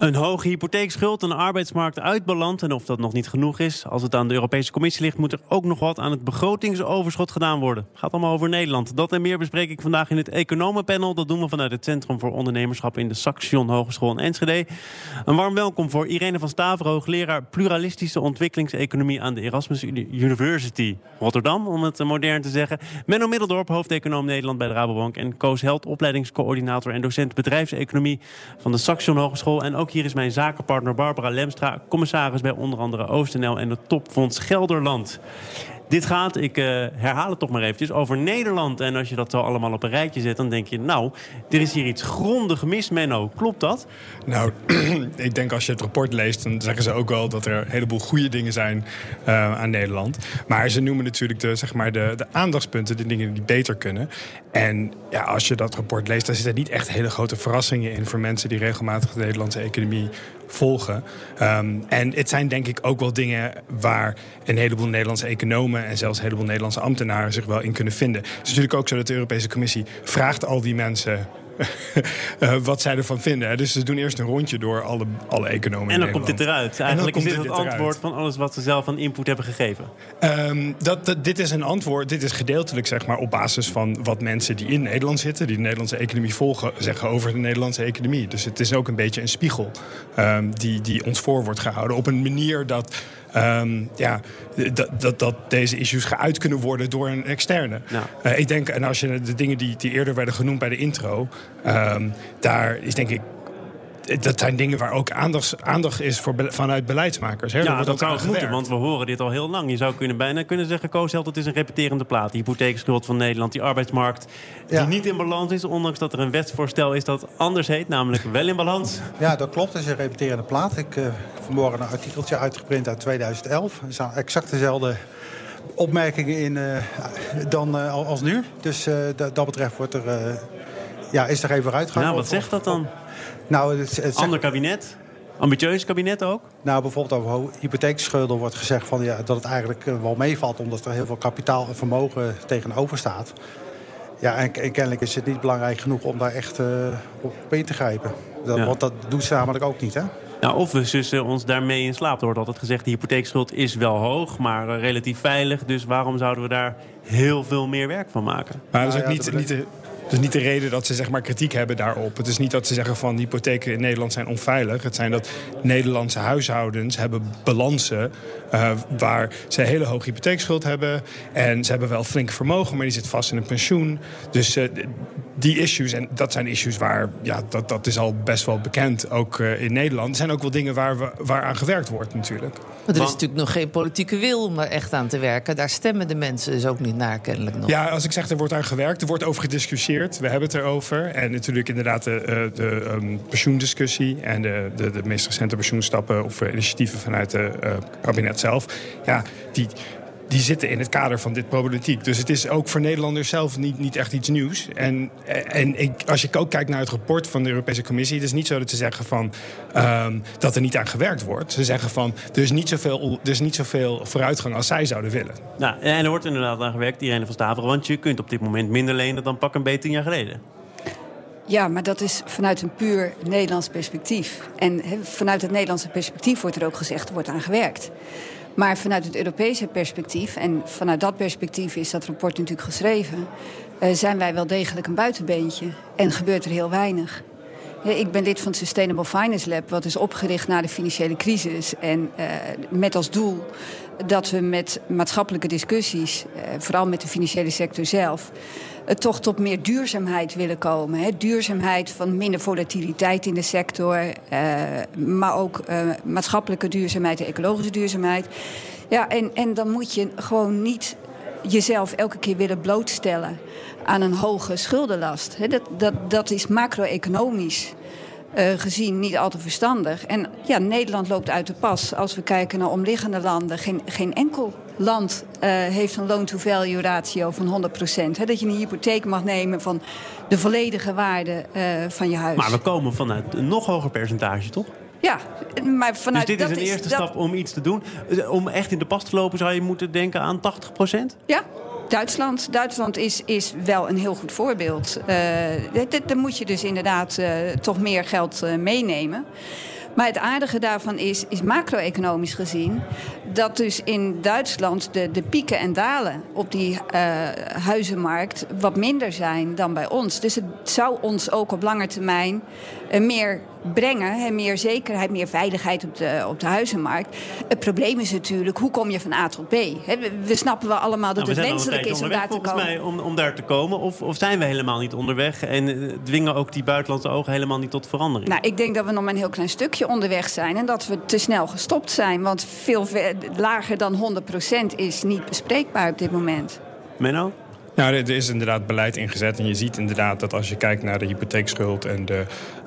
Een hoge hypotheekschuld, een arbeidsmarkt uitbalans. En of dat nog niet genoeg is, als het aan de Europese Commissie ligt, moet er ook nog wat aan het begrotingsoverschot gedaan worden. Gaat allemaal over Nederland. Dat en meer bespreek ik vandaag in het Economenpanel. Dat doen we vanuit het Centrum voor Ondernemerschap in de Saxion Hogeschool in Enschede. Een warm welkom voor Irene van Staver, hoogleraar pluralistische ontwikkelingseconomie aan de Erasmus University Rotterdam, om het modern te zeggen. Menno Middeldorp, hoofdeconoom Nederland bij de Rabobank. En Koos Held, opleidingscoördinator en docent bedrijfseconomie van de Saxion Hogeschool. En ook hier is mijn zakenpartner Barbara Lemstra, commissaris bij onder andere OostNL en het Topfonds Gelderland. Dit gaat, ik uh, herhaal het toch maar eventjes, over Nederland. En als je dat zo allemaal op een rijtje zet, dan denk je... nou, er is hier iets grondig mis, Menno. Klopt dat? Nou, ik denk als je het rapport leest... dan zeggen ze ook wel dat er een heleboel goede dingen zijn uh, aan Nederland. Maar ze noemen natuurlijk de, zeg maar de, de aandachtspunten, de dingen die beter kunnen. En ja, als je dat rapport leest, dan zitten niet echt hele grote verrassingen in... voor mensen die regelmatig de Nederlandse economie volgen. Um, en het zijn denk ik ook wel dingen waar een heleboel Nederlandse economen en zelfs een heleboel Nederlandse ambtenaren zich wel in kunnen vinden. Het is natuurlijk ook zo dat de Europese Commissie vraagt al die mensen uh, wat zij ervan vinden. Dus ze doen eerst een rondje door alle, alle economen. En dan komt dit eruit. Eigenlijk is dit het antwoord van alles wat ze zelf aan input hebben gegeven. Um, dat, dat, dit is een antwoord. Dit is gedeeltelijk zeg maar, op basis van wat mensen die in Nederland zitten, die de Nederlandse economie volgen, zeggen over de Nederlandse economie. Dus het is ook een beetje een spiegel um, die, die ons voor wordt gehouden. Op een manier dat. Um, ja, dat, dat, dat, deze issues geuit kunnen worden door een externe. Nou. Uh, ik denk, en als je de dingen die, die eerder werden genoemd bij de intro, um, daar is denk ik dat zijn dingen waar ook aandacht, aandacht is voor, vanuit beleidsmakers. Hè? Ja, dat zou het moeten, want we horen dit al heel lang. Je zou kunnen bijna kunnen zeggen, Koos het is een repeterende plaat. Die hypotheekschuld van Nederland, die arbeidsmarkt... die ja. niet in balans is, ondanks dat er een wetsvoorstel is dat anders heet. Namelijk wel in balans. Ja, dat klopt. Het is een repeterende plaat. Ik heb uh, vanmorgen een artikeltje uitgeprint uit 2011. Er staan exact dezelfde opmerkingen in uh, dan uh, als nu. Dus dat betreft wordt er, ja, is er even vooruitgang. Nou, wat zegt dat dan? Nou, het, het Ander kabinet? Ambitieus kabinet ook? Nou, bijvoorbeeld over hypotheekschulden wordt gezegd van, ja, dat het eigenlijk wel meevalt... omdat er heel veel kapitaal en vermogen tegenover staat. Ja, en, en kennelijk is het niet belangrijk genoeg om daar echt uh, op in te grijpen. Dat, ja. Want dat doet ze namelijk ook niet, hè? Nou, of we zussen ons daarmee in slaap. Er wordt altijd gezegd, de hypotheekschuld is wel hoog, maar uh, relatief veilig. Dus waarom zouden we daar heel veel meer werk van maken? Maar dat is ook nou, ja, niet, niet, dus niet de reden dat ze zeg maar, kritiek hebben daarop. Het is niet dat ze zeggen van hypotheken in Nederland zijn onveilig. Het zijn dat Nederlandse huishoudens hebben balansen uh, waar ze een hele hoge hypotheekschuld hebben. En ze hebben wel flink vermogen, maar die zit vast in een pensioen. Dus uh, die issues, en dat zijn issues waar, ja, dat, dat is al best wel bekend, ook uh, in Nederland. Er zijn ook wel dingen waar, we, waar aan gewerkt wordt natuurlijk. Maar er is natuurlijk nog geen politieke wil om er echt aan te werken. Daar stemmen de mensen dus ook niet naar, kennelijk nog. Ja, als ik zeg er wordt aan gewerkt, er wordt over gediscussieerd. We hebben het erover. En natuurlijk inderdaad de, de um, pensioendiscussie en de, de, de meest recente pensioenstappen of initiatieven vanuit het uh, kabinet zelf. Ja, die, die zitten in het kader van dit problematiek. Dus het is ook voor Nederlanders zelf niet, niet echt iets nieuws. En, en ik, als je ook kijkt naar het rapport van de Europese Commissie... het is niet zo dat ze zeggen van, um, dat er niet aan gewerkt wordt. Ze zeggen van, er is, niet zoveel, er is niet zoveel vooruitgang als zij zouden willen. Nou, en er wordt inderdaad aan gewerkt, Irene van Staveren... want je kunt op dit moment minder lenen dan pak een beetje tien jaar geleden. Ja, maar dat is vanuit een puur Nederlands perspectief. En he, vanuit het Nederlandse perspectief wordt er ook gezegd... er wordt aan gewerkt. Maar vanuit het Europese perspectief, en vanuit dat perspectief is dat rapport natuurlijk geschreven, uh, zijn wij wel degelijk een buitenbeentje. En gebeurt er heel weinig. Ik ben lid van het Sustainable Finance Lab, wat is opgericht na de financiële crisis. En uh, met als doel dat we met maatschappelijke discussies, uh, vooral met de financiële sector zelf, toch tot meer duurzaamheid willen komen. Hè? Duurzaamheid van minder volatiliteit in de sector, maar ook maatschappelijke duurzaamheid en ecologische duurzaamheid. Ja, en, en dan moet je gewoon niet jezelf elke keer willen blootstellen aan een hoge schuldenlast. Dat, dat, dat is macro-economisch. Uh, gezien niet al te verstandig. En ja, Nederland loopt uit de pas. Als we kijken naar omliggende landen, geen, geen enkel land uh, heeft een loan-to-value ratio van 100 procent. Dat je een hypotheek mag nemen van de volledige waarde uh, van je huis. Maar we komen vanuit een nog hoger percentage, toch? Ja, maar vanuit Dus dit is een eerste stap om iets te doen. Om echt in de pas te lopen zou je moeten denken aan 80 procent? Ja, Duitsland. Duitsland is, is wel een heel goed voorbeeld. Uh, daar moet je dus inderdaad uh, toch meer geld uh, meenemen. Maar het aardige daarvan is, is macro-economisch gezien... dat dus in Duitsland de, de pieken en dalen op die uh, huizenmarkt... wat minder zijn dan bij ons. Dus het zou ons ook op lange termijn uh, meer brengen. Hè, meer zekerheid, meer veiligheid op de, op de huizenmarkt. Het probleem is natuurlijk, hoe kom je van A tot B? Hè, we, we, snappen wel allemaal dat nou, het wenselijk is om daar te komen. Mij, om, om daar te komen. Of, of zijn we helemaal niet onderweg en uh, dwingen ook die buitenlandse ogen helemaal niet tot verandering? Nou, ik denk dat we nog maar een heel klein stukje onderweg zijn en dat we te snel gestopt zijn. Want veel lager dan 100% is niet bespreekbaar op dit moment. Menno? Nou, er is inderdaad beleid ingezet. En je ziet inderdaad dat als je kijkt naar de hypotheekschuld en de,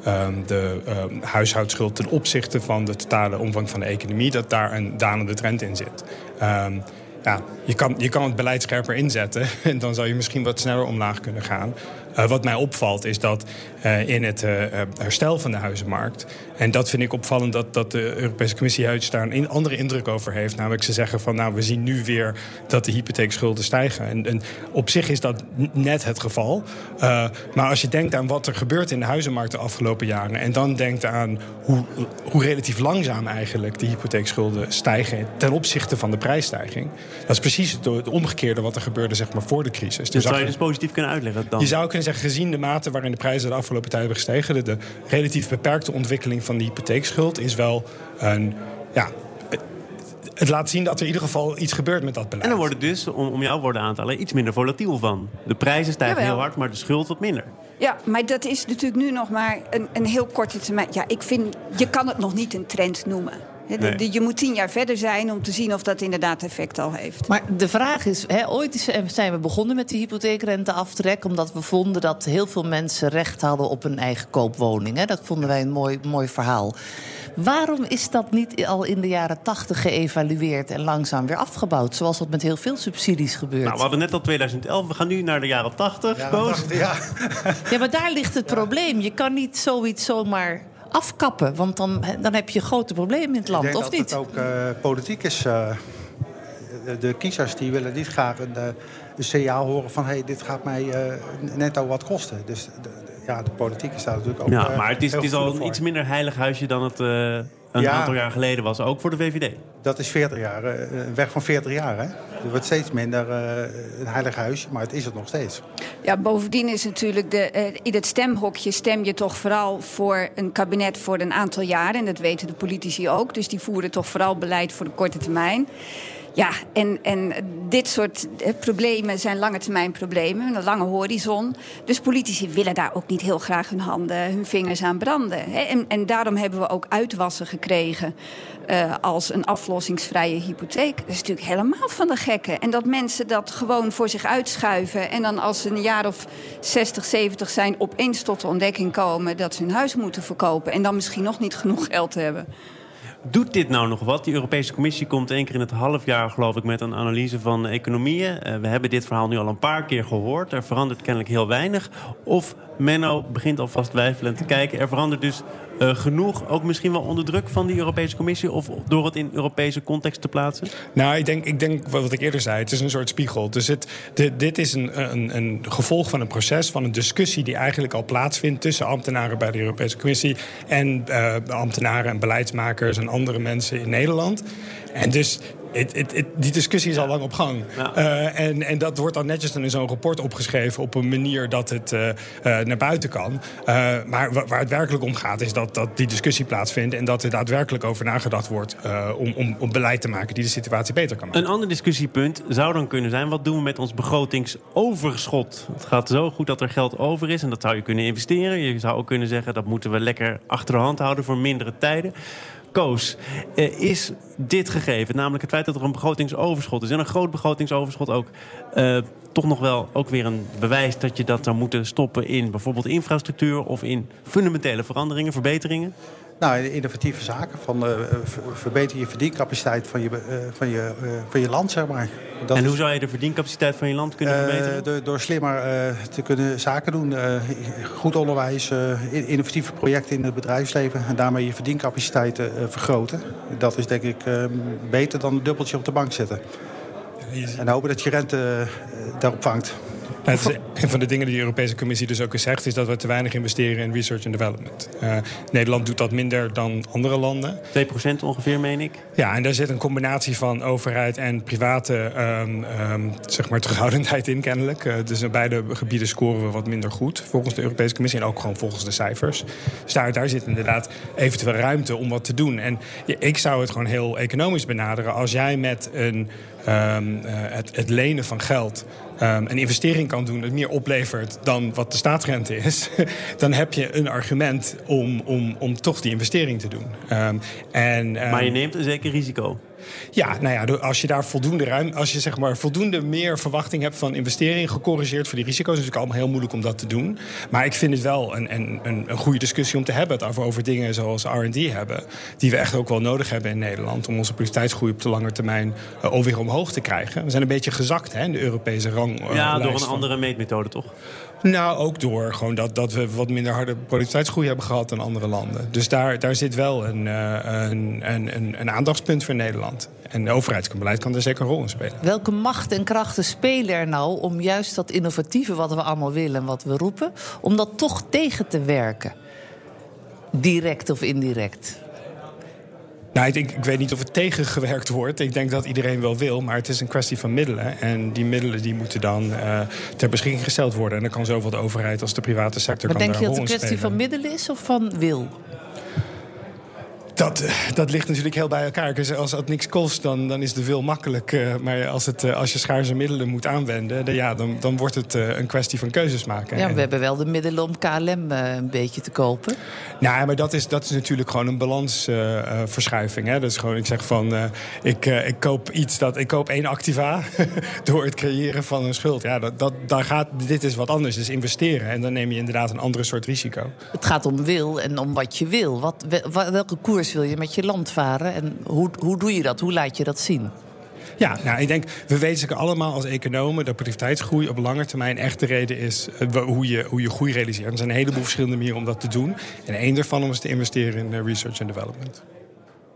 um, de um, huishoudschuld ten opzichte van de totale omvang van de economie, dat daar een dalende trend in zit. Um, ja, je kan, je kan het beleid scherper inzetten en dan zou je misschien wat sneller omlaag kunnen gaan. Uh, wat mij opvalt is dat uh, in het uh, herstel van de huizenmarkt... en dat vind ik opvallend dat, dat de Europese Commissie juist daar een andere indruk over heeft. Namelijk ze zeggen van nou we zien nu weer dat de hypotheekschulden stijgen. En, en op zich is dat net het geval. maar als je denkt aan wat er gebeurt in de huizenmarkt de afgelopen jaren... en dan denkt aan hoe, hoe relatief langzaam eigenlijk die hypotheekschulden stijgen... ten opzichte van de prijsstijging. Dat is precies het, het omgekeerde wat er gebeurde zeg maar, voor de crisis. Dus zou je dus positief kunnen uitleggen dan? Je zou kunnen zeggen, gezien de mate waarin de prijzen de afgelopen tijd hebben gestegen... de, de relatief beperkte ontwikkeling van die hypotheekschuld is wel een... Ja, het laat zien dat er in ieder geval iets gebeurt met dat beleid. En dan wordt het dus, om, om jouw woorden aan te halen, iets minder volatiel van. De prijzen stijgen Jawel. heel hard, maar de schuld wat minder. Ja, maar dat is natuurlijk nu nog maar een, een heel korte termijn. Ja, ik vind, je kan het nog niet een trend noemen. Nee. Je moet tien jaar verder zijn om te zien of dat inderdaad effect al heeft. Maar de vraag is, hè, ooit zijn we begonnen met die hypotheekrenteaftrek... omdat we vonden dat heel veel mensen recht hadden op een eigen koopwoning. Hè. Dat vonden wij een mooi, mooi verhaal. Waarom is dat niet al in de jaren tachtig geëvalueerd en langzaam weer afgebouwd? Zoals dat met heel veel subsidies gebeurt. Nou, we hadden net al 2011, we gaan nu naar de jaren 80. Ja, ja, maar daar ligt het probleem. Je kan niet zoiets zomaar afkappen? Want dan, dan heb je grote problemen in het land, Ik of niet? niet? Dat het ook uh, politiek is. Uh, de kiezers die willen niet graag een, uh, een signaal horen van... hey, dit gaat mij netto wat kosten. Dus de, ja, de politiek is daar natuurlijk ook Ja, maar het is, het is al een iets minder heilig huisje dan het een ja, aantal jaar geleden was. Ook voor de VVD. Dat is 40 jaar. Een weg van 40 jaar, hè? Er wordt steeds minder uh, een heilig huisje, maar het is het nog steeds. Ja, bovendien is natuurlijk de, uh, in het stemhokje stem je toch vooral voor een kabinet voor een aantal jaren. En dat weten de politici ook. Dus die voeren toch vooral beleid voor de korte termijn. Ja, en, en dit soort problemen zijn lange termijn problemen, een lange horizon. Dus politici willen daar ook niet heel graag hun handen, hun vingers aan branden. En, en daarom hebben we ook uitwassen gekregen uh, als een aflossingsvrije hypotheek. Dat is natuurlijk helemaal van de gekken. En dat mensen dat gewoon voor zich uitschuiven en dan als ze een jaar of 60, 70 zijn, opeens tot de ontdekking komen dat ze hun huis moeten verkopen en dan misschien nog niet genoeg geld hebben. Doet dit nou nog wat? Die Europese Commissie komt één keer in het half jaar, geloof ik, met een analyse van economieën. Uh, we hebben dit verhaal nu al een paar keer gehoord. Er verandert kennelijk heel weinig. Of Menno begint alvast twijfelend te kijken. Er verandert dus uh, genoeg, ook misschien wel onder druk van die Europese Commissie... of door het in Europese context te plaatsen? Nou, ik denk, ik denk wat ik eerder zei, het is een soort spiegel. Dus het, de, dit is een, een, een gevolg van een proces, van een discussie... die eigenlijk al plaatsvindt tussen ambtenaren bij de Europese Commissie... en uh, ambtenaren en beleidsmakers en andere mensen in Nederland. En dus die discussie is al lang op gang. Ja. Uh, en, en dat wordt dan netjes dan in zo'n rapport opgeschreven... op een manier dat het uh, uh, naar buiten kan. maar waar het werkelijk om gaat is dat, dat die discussie plaatsvindt... en dat er daadwerkelijk over nagedacht wordt... om, om, om beleid te maken die de situatie beter kan maken. Een ander discussiepunt zou dan kunnen zijn... wat doen we met ons begrotingsoverschot? Het gaat zo goed dat er geld over is en dat zou je kunnen investeren. Je zou ook kunnen zeggen dat moeten we lekker achter de hand houden... voor mindere tijden. Koos, uh, is dit gegeven, namelijk het feit dat er een begrotingsoverschot is... en een groot begrotingsoverschot ook... Toch nog wel ook weer een bewijs dat je dat zou moeten stoppen in bijvoorbeeld infrastructuur of in fundamentele veranderingen, verbeteringen? Nou, innovatieve zaken. Van, uh, verbeter je verdiencapaciteit van je, uh, van, je, uh, van je land, zeg maar. Dat en hoe zou je de verdiencapaciteit van je land kunnen verbeteren? Door, door slimmer te kunnen zaken doen. goed onderwijs, innovatieve projecten in het bedrijfsleven. En daarmee je verdiencapaciteit vergroten. Dat is denk ik beter dan een dubbeltje op de bank zetten. En hopen dat je rente daarop vangt. Nou, een van de dingen die de Europese Commissie dus ook eens zegt... is dat we te weinig investeren in research en development. Uh, Nederland doet dat minder dan andere landen. 2% ongeveer, meen ik? Ja, en daar zit een combinatie van overheid en private um, um, zeg maar terughoudendheid in, kennelijk. Uh, dus in beide gebieden scoren we wat minder goed, volgens de Europese Commissie... en ook gewoon volgens de cijfers. Dus daar, daar zit inderdaad eventueel ruimte om wat te doen. En ja, ik zou het gewoon heel economisch benaderen. Als jij met een um, uh, het, het, lenen van geld um, een investering kan doen... dat meer oplevert dan wat de staatsrente is... dan heb je een argument om, om, om toch die investering te doen. Um, en, maar je neemt een zeker risico. Ja, nou ja, als je daar voldoende ruim, als je zeg maar voldoende meer verwachting hebt van investering, gecorrigeerd voor die risico's, is het allemaal heel moeilijk om dat te doen. Maar ik vind het wel een, een, een, een goede discussie om te hebben. Het over, over dingen zoals RD hebben, die we echt ook wel nodig hebben in Nederland om onze productiviteitsgroei op de lange termijn uh, weer omhoog te krijgen. We zijn een beetje gezakt hè, in de Europese rang. Uh, ja, door een andere meetmethode toch? Nou, ook door gewoon dat, dat we wat minder harde productiviteitsgroei hebben gehad dan andere landen. Dus daar, daar zit wel een, uh, een, een, een aandachtspunt voor Nederland. En overheidsbeleid kan daar zeker een rol in spelen. Welke macht en krachten spelen er nou om juist dat innovatieve wat we allemaal willen en wat we roepen, om dat toch tegen te werken? Direct of indirect? Nou, ik, ik weet niet of het tegengewerkt wordt. Ik denk dat iedereen wel wil, maar het is een kwestie van middelen. En die middelen die moeten dan uh, ter beschikking gesteld worden. En dan kan zowel de overheid als de private sector. Maar kan denk je dat het een kwestie van middelen is of van wil? Dat, dat ligt natuurlijk heel bij elkaar. Als het niks kost, dan, dan is de wil makkelijk. Uh, maar als, het, uh, als je schaarse middelen moet aanwenden... Dan, ja, dan, dan wordt het een kwestie van keuzes maken. Ja, we hebben wel de middelen om KLM een beetje te kopen. Nou, maar dat is, dat is natuurlijk gewoon een balansverschuiving. dat is gewoon, ik zeg van... ik, ik koop iets dat... Ik koop één activa door het creëren van een schuld. Ja, dat, dat, dan gaat, dit is wat anders. Dus investeren. En dan neem je inderdaad een andere soort risico. Het gaat om wil en om wat je wil. Wat, welke koers wil je met je land varen? En hoe, hoe doe je dat? Hoe laat je dat zien? Ja, nou, ik denk, we weten allemaal als economen dat productiviteitsgroei op lange termijn echt de reden is uh, hoe, je, hoe je groei realiseert. Er zijn een heleboel verschillende manieren om dat te doen. En één daarvan is te investeren in uh, research en development.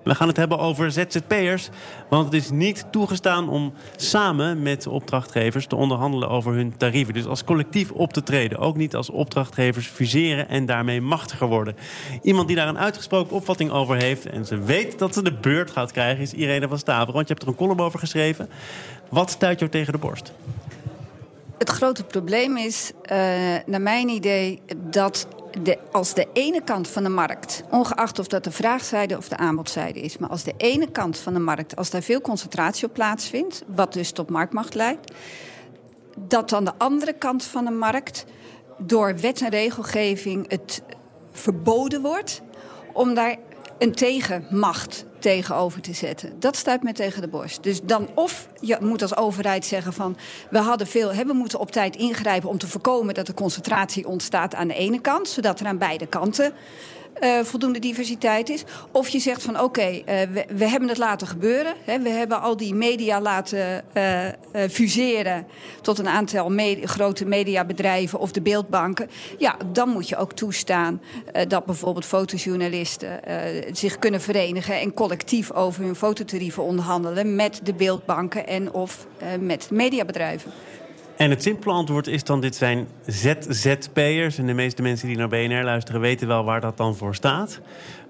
We gaan het hebben over ZZP'ers. Want het is niet toegestaan om samen met opdrachtgevers te onderhandelen over hun tarieven. Dus als collectief op te treden. Ook niet als opdrachtgevers fuseren en daarmee machtiger worden. Iemand die daar een uitgesproken opvatting over heeft en ze weet dat ze de beurt gaat krijgen, is Irene van Staveren. Want je hebt er een column over geschreven. Wat stuit jou tegen de borst? Het grote probleem is, uh, naar mijn idee, dat de, als de ene kant van de markt, ongeacht of dat de vraagzijde of de aanbodzijde is, maar als de ene kant van de markt, als daar veel concentratie op plaatsvindt, wat dus tot marktmacht leidt, dat dan de andere kant van de markt door wet en regelgeving het verboden wordt om daar een tegenmacht tegenover te zetten. Dat stuit me tegen de borst. Dus dan of je moet als overheid zeggen van... we hadden veel, we moeten op tijd ingrijpen om te voorkomen... dat er concentratie ontstaat aan de ene kant... zodat er aan beide kanten uh, voldoende diversiteit is. Of je zegt van oké, uh, we, hebben het laten gebeuren. Hè, we hebben al die media laten uh, fuseren tot een aantal grote mediabedrijven of de beeldbanken. Ja, dan moet je ook toestaan dat bijvoorbeeld fotojournalisten zich kunnen verenigen en collectief over hun fototarieven onderhandelen met de beeldbanken en of met mediabedrijven. En het simpele antwoord is dan: dit zijn ZZP'ers. En de meeste mensen die naar BNR luisteren weten wel waar dat dan voor staat.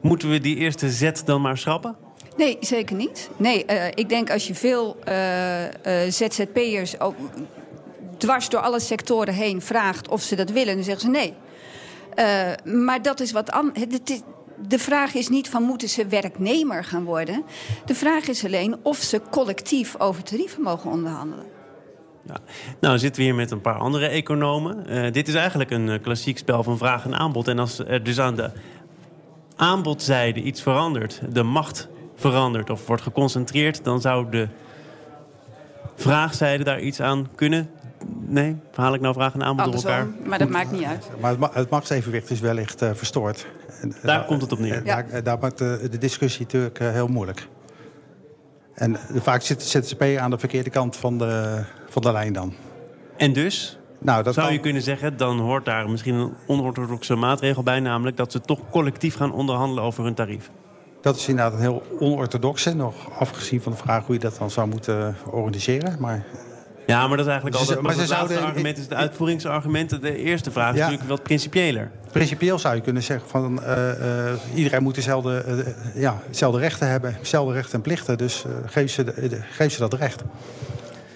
Moeten we die eerste Z dan maar schrappen? Nee, zeker niet. Nee, uh, ik denk als je veel uh, uh, ZZP'ers ook dwars door alle sectoren heen vraagt of ze dat willen, dan zeggen ze nee. maar dat is wat anders. De vraag is niet van moeten ze werknemer gaan worden. De vraag is alleen of ze collectief over tarieven mogen onderhandelen. Ja. Nou, zitten we hier met een paar andere economen. Uh, dit is eigenlijk een uh, klassiek spel van vraag en aanbod. En als er dus aan de aanbodzijde iets verandert, de macht verandert of wordt geconcentreerd, dan zou de vraagzijde daar iets aan kunnen Nee? Verhaal ik nou vraag en aanbod door elkaar? Maar dat maakt niet uit. Maar het, ma- het machtsevenwicht is wellicht eh, verstoord. En, eh, Daar komt het op neer. Ja. daar, daar maakt de, de discussie natuurlijk eh, heel moeilijk. En vaak zit de ZZP aan de verkeerde kant van de, van de lijn dan. En dus Nou, dat zou kan- je kunnen zeggen, dan hoort daar misschien een onorthodoxe maatregel bij, namelijk dat ze toch collectief gaan onderhandelen over hun tarief. Dat is inderdaad een heel onorthodoxe, nog afgezien van de vraag hoe je dat dan zou moeten organiseren. Maar Ja, maar dat is eigenlijk altijd maar het ze laatste zouden- argument, is het uitvoeringsargument. De eerste vraag is Ja. natuurlijk wat principiëler. Principieel zou je kunnen zeggen van eh, eh, iedereen moet dezelfde, eh, ja, dezelfde rechten hebben, dezelfde rechten en plichten. Dus geef, ze de- geef ze dat recht.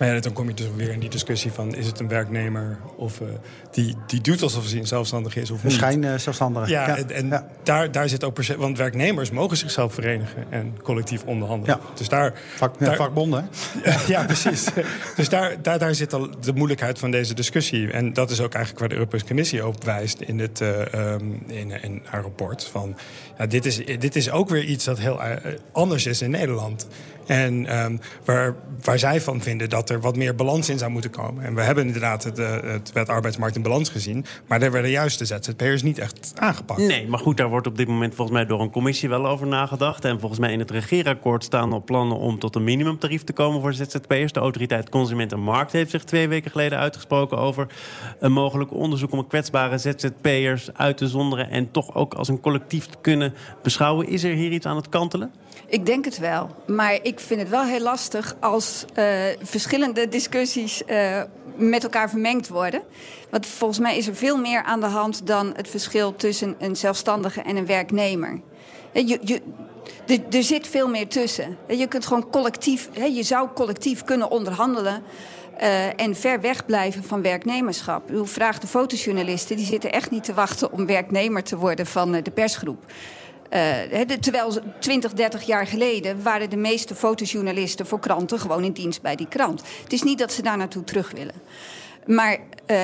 Maar ja, dan kom je dus weer in die discussie van... is het een werknemer of, eh, die, die doet alsof hij zelfstandig is of Een schijn eh, zelfstandige. Ja, en, en ja. Daar, daar zit ook... Want werknemers mogen zichzelf verenigen en collectief onderhandelen. Ja. Dus daar... Vak, ja, daar- vakbonden. hè? ja, precies. dus daar, daar, daar zit al de moeilijkheid van deze discussie. En dat is ook eigenlijk waar de Europese Commissie op wijst in, dit, eh, ehm, in, in haar rapport. Van, ja, dit, is, dit is ook weer iets dat heel anders is in Nederland. En ehm, waar, waar zij van vinden dat er wat meer balans in zou moeten komen. En we hebben inderdaad het, eh, het wet arbeidsmarkt in balans gezien. Maar daar werden juist de ZZP'ers niet echt aangepakt. Nee, maar goed, daar wordt op dit moment volgens mij door een commissie wel over nagedacht. En volgens mij in het regeerakkoord staan al plannen om tot een minimumtarief te komen voor ZZP'ers. De autoriteit Consument en Markt heeft zich twee weken geleden uitgesproken over een mogelijk onderzoek om kwetsbare ZZP'ers uit te zonderen en toch ook als een collectief te kunnen beschouwen. Is er hier iets aan het kantelen? Ik denk het wel. Maar ik vind het wel heel lastig als eh, verschillende discussies eh, met elkaar vermengd worden. Want volgens mij is er veel meer aan de hand dan het verschil tussen een zelfstandige en een werknemer. Je, je, er, zit veel meer tussen. Je kunt gewoon collectief, je zou collectief kunnen onderhandelen. eh, en ver weg blijven van werknemerschap. U vraagt de fotojournalisten, die zitten echt niet te wachten om werknemer te worden van eh, de persgroep. Eh, terwijl ze 20, 30 jaar geleden waren de meeste fotojournalisten voor kranten gewoon in dienst bij die krant. Het is niet dat ze daar naartoe terug willen. Maar eh,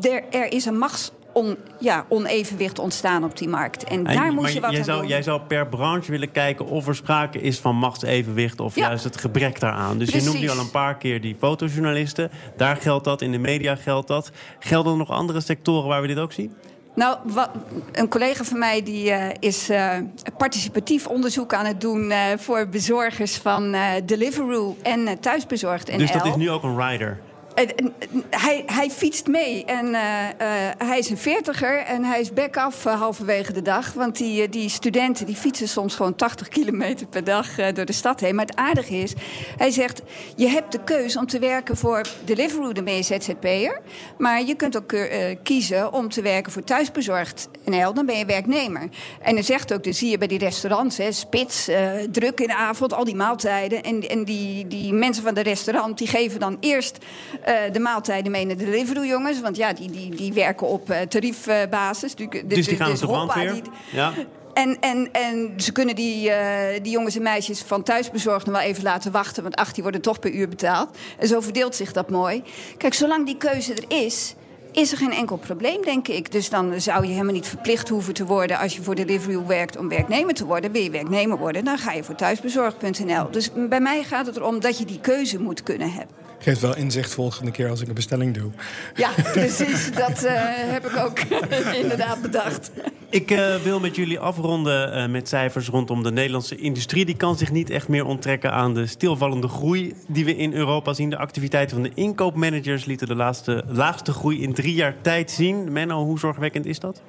er, er is een machts on, ja, onevenwicht ontstaan op die markt. En daar moet je wat jij aan zou, doen. jij zou per branche willen kijken of er sprake is van machtsevenwicht of Ja. juist het gebrek daaraan. Dus je noemt nu Precies. al een paar keer die fotojournalisten. Daar geldt dat, in de media geldt dat. Gelden er nog andere sectoren waar we dit ook zien? Nou, wat, een collega van mij die, eh, is eh, participatief onderzoek aan het doen eh, voor bezorgers van Deliveroo en Thuisbezorgd NL. Dus dat is nu ook een rider. En- en hij, hij fietst mee en eh, eh, hij is een veertiger en hij is back-af eh, halverwege de dag. Want die, eh, die studenten die fietsen soms gewoon 80 kilometer per dag eh, door de stad heen. Maar het aardige is, hij zegt, je hebt de keuze om te werken voor Deliveroo, ben je ZZP'er. Maar je kunt ook eh, kiezen om te werken voor Thuisbezorgd NL, dan ben je werknemer. En hij zegt ook, dat zie je bij die restaurants, hè, spits, eh, druk in de avond, al die maaltijden. En, en die, die mensen van de restaurant, die geven dan eerst eh, de maaltijden mee naar de Deliveroo-jongens. Want ja, die, die, die werken op eh, tariefbasis. Dus, Dus die gaan de hoppa, brandweer? die- Ja. en, en, en ze kunnen die, eh, die jongens en meisjes van thuisbezorgd nog wel even laten wachten. Want ach, die worden toch per uur betaald. En zo verdeelt zich dat mooi. Kijk, zolang die keuze er is, is er geen enkel probleem, denk ik. Dus dan zou je helemaal niet verplicht hoeven te worden... als je voor Deliveroo werkt om werknemer te worden. Wil je werknemer worden, dan ga je voor thuisbezorgd.nl. Dus bij mij gaat het erom dat je die keuze moet kunnen hebben. Geeft wel inzicht volgende keer als ik een bestelling doe. Ja, precies. Dat eh, heb ik ook inderdaad bedacht. Ik eh, wil met jullie afronden eh, met cijfers rondom de Nederlandse industrie. Die kan zich niet echt meer onttrekken aan de stilvallende groei die we in Europa zien. De activiteiten van de inkoopmanagers lieten de laatste, laagste groei in drie jaar tijd zien. Menno, hoe zorgwekkend is dat?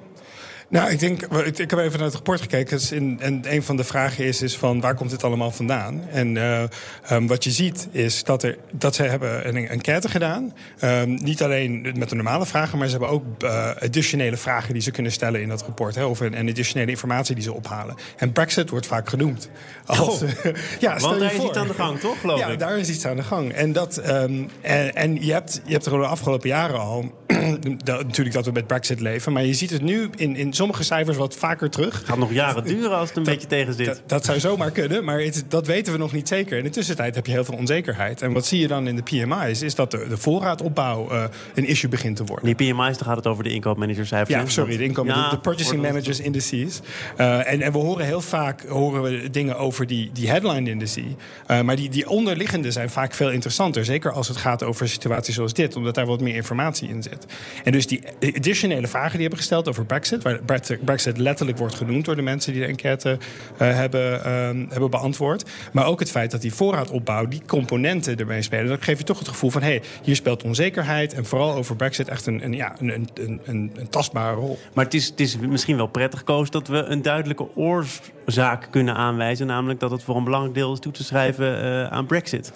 Nou, ik denk, ik, ik heb even naar het rapport gekeken. Dus in, en een van de vragen is, is van waar komt dit allemaal vandaan? En eh, ehm, wat je ziet is dat, er, dat ze hebben een enquête gedaan. Ehm, niet alleen met de normale vragen, maar ze hebben ook eh, additionele vragen die ze kunnen stellen in dat rapport. Hè, of een, en additionele informatie die ze ophalen. En Brexit wordt vaak genoemd. Als, ja, stel Want daar is voor. iets aan de gang, toch, geloof ja, ik? daar is iets aan de gang. En, dat, ehm, en, en je, hebt, je hebt er de afgelopen jaren al... dat- natuurlijk dat we met Brexit leven. Maar je ziet het nu in, in sommige cijfers wat vaker terug. Gaat nog jaren duren als het een beetje tegen zit. Dat, dat zou zomaar kunnen, maar het, dat weten we nog niet zeker. In de tussentijd heb je heel veel onzekerheid. En wat zie je dan in de PMI's? Is dat de, de voorraadopbouw uh, een issue begint te worden. Die PMI's, dan gaat het over de inkoopmanagerscijfers. Ja, sorry, de, inkomen, ja, de, de, purchasing managers indices. Uh, en, en, we horen heel vaak horen we dingen over die, die headline indices. Uh, maar die, die onderliggende zijn vaak veel interessanter. Zeker als het gaat over situaties zoals dit, omdat daar wat meer informatie in zit. En dus die additionele vragen die hebben gesteld over Brexit, waar Brexit letterlijk wordt genoemd door de mensen die de enquête uh, hebben, uh, hebben beantwoord. Maar ook het feit dat die voorraadopbouw, die componenten ermee spelen, dat geeft je toch het gevoel van hé, hey, hier speelt onzekerheid en vooral over Brexit echt een, een, ja, een, een, een, tastbare rol. Maar het is, het is misschien wel prettig, Koos, dat we een duidelijke oorzaak kunnen aanwijzen, namelijk dat het voor een belangrijk deel is toe te schrijven uh, aan Brexit.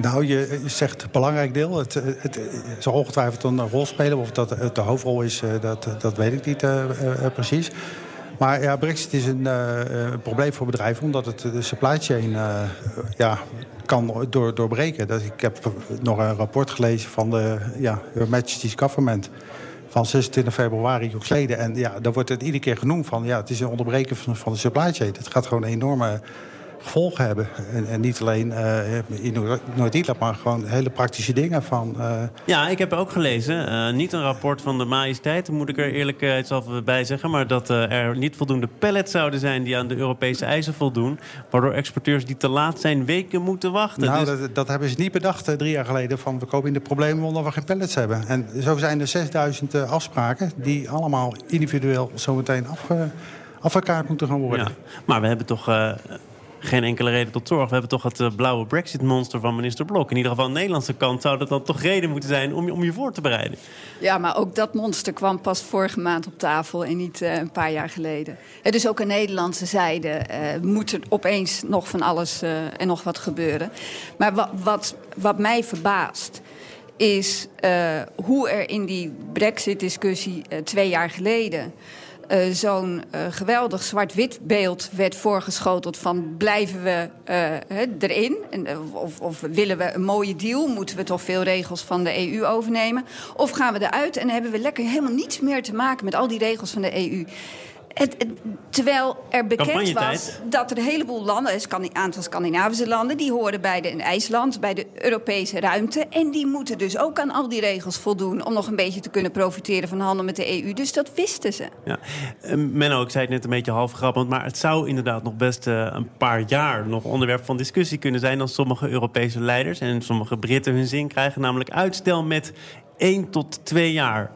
Nou, je zegt belangrijk deel. Het, het, het, zal ongetwijfeld een rol spelen. Of dat het de hoofdrol is, eh, dat, dat weet ik niet precies. Maar ja, Brexit is een probleem voor bedrijven... omdat het de supply chain ja, kan door, doorbreken. Dus ik heb nog een rapport gelezen van de ja, Her Majesty's Government van 26 februari geleden. En ja, daar wordt het iedere keer genoemd van... ja, het is een onderbreken van, van de supply chain. Het gaat gewoon een enorme gevolgen hebben. En, en niet alleen uh, in Noord-Ierland, maar gewoon hele praktische dingen. Van, uh... Ja, ik heb ook gelezen. Uh, niet een rapport van de majesteit, moet ik er eerlijkheidshalve bij zeggen. Maar dat er niet voldoende pallets zouden zijn die aan de Europese eisen voldoen. Waardoor exporteurs die te laat zijn weken moeten wachten. Nou, dus... dat, dat, hebben ze niet bedacht drie jaar geleden. Van we komen in de problemen omdat we geen pallets hebben. En zo zijn er 6000 afspraken die allemaal individueel zometeen afge afgekaart moeten gaan worden. Ja, maar we hebben toch uh, geen enkele reden tot zorg. We hebben toch het uh, blauwe Brexit-monster van minister Blok. In ieder geval aan de Nederlandse kant zou dat dan toch reden moeten zijn om je, om je voor te bereiden. Ja, maar ook dat monster kwam pas vorige maand op tafel en niet uh, een paar jaar geleden. En dus ook aan Nederlandse zijde uh, moet er opeens nog van alles en nog wat gebeuren. Maar wat, wat, wat mij verbaast is hoe er in die Brexit-discussie twee jaar geleden uh, zo'n uh, geweldig zwart-wit beeld werd voorgeschoteld van blijven we uh, erin? En, of, of, willen we een mooie deal, moeten we toch veel regels van de EU overnemen? Of gaan we eruit en hebben we lekker helemaal niets meer te maken met al die regels van de EU. Het, het, terwijl er bekend was dat er een heleboel landen, een aantal Scandinavische landen, die horen bij de in IJsland, bij de Europese ruimte. En die moeten dus ook aan al die regels voldoen om nog een beetje te kunnen profiteren van de handel met de EU. Dus dat wisten ze. Ja. Menno, ik zei het net een beetje half grappend, maar het zou inderdaad nog best uh, een paar jaar nog onderwerp van discussie kunnen zijn als sommige Europese leiders en sommige Britten hun zin krijgen, namelijk uitstel met één tot twee jaar.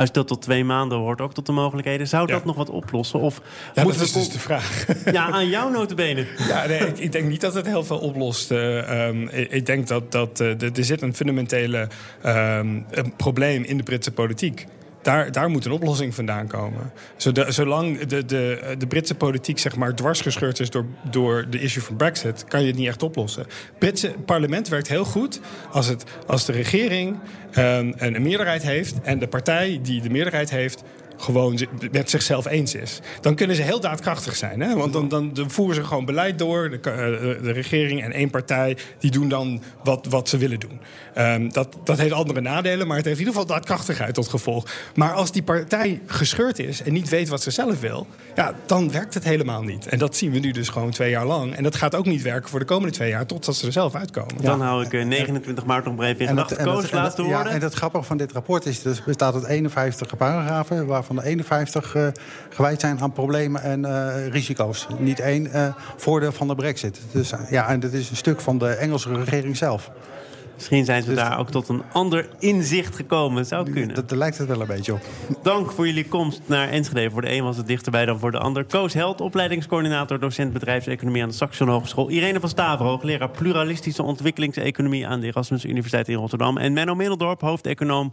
Uitstel tot twee maanden hoort ook tot de mogelijkheden. Zou dat nog wat oplossen? Of ja, dat is dus de vraag. Ja, aan jouw notenbenen. Ja, nee, ik, ik, denk niet dat het heel veel oplost. Uh, um, ik, ik, denk dat, dat uh, er zit een fundamentele um, een probleem in de Britse politiek daar, daar moet een oplossing vandaan komen. Zolang de, de, de Britse politiek zeg maar, dwarsgescheurd is door, door de issue van Brexit, kan je het niet echt oplossen. Het Britse parlement werkt heel goed als, het, als de regering um, een meerderheid heeft en de partij die de meerderheid heeft gewoon met zichzelf eens is. Dan kunnen ze heel daadkrachtig zijn. Hè? Want dan, dan, voeren ze gewoon beleid door. De, eh, de, regering en één partij die doen dan wat, wat ze willen doen. Um, dat, dat heeft andere nadelen, maar het heeft in ieder geval daadkrachtigheid tot gevolg. Maar als die partij gescheurd is en niet weet wat ze zelf wil... Ja, dan werkt het helemaal niet. En dat zien we nu dus gewoon twee jaar lang. En dat gaat ook niet werken voor de komende twee jaar... totdat ze er zelf uitkomen. Dan hou ik 29 maart nog even in gedachten. Koos, laatste woorden. Ja, en het grappige van dit rapport is... er bestaat uit 51 paragrafen... waarvan van de 51 uh, gewijd zijn aan problemen en uh, risico's. Niet één uh, voordeel van de brexit. Dus, ja, en dat is een stuk van de Engelse regering zelf. Misschien zijn ze dus, daar ook tot een ander inzicht gekomen. Zou kunnen. Daar lijkt het wel een beetje op. Dank voor jullie komst naar Enschede. Voor de een was het dichterbij dan voor de ander. Koos Held, opleidingscoördinator, docent bedrijfseconomie aan de Saxion Hogeschool. Irene van Staver, hoogleraar pluralistische ontwikkelingseconomie aan de Erasmus Universiteit in Rotterdam. En Menno Middeldorp, hoofdeconoom.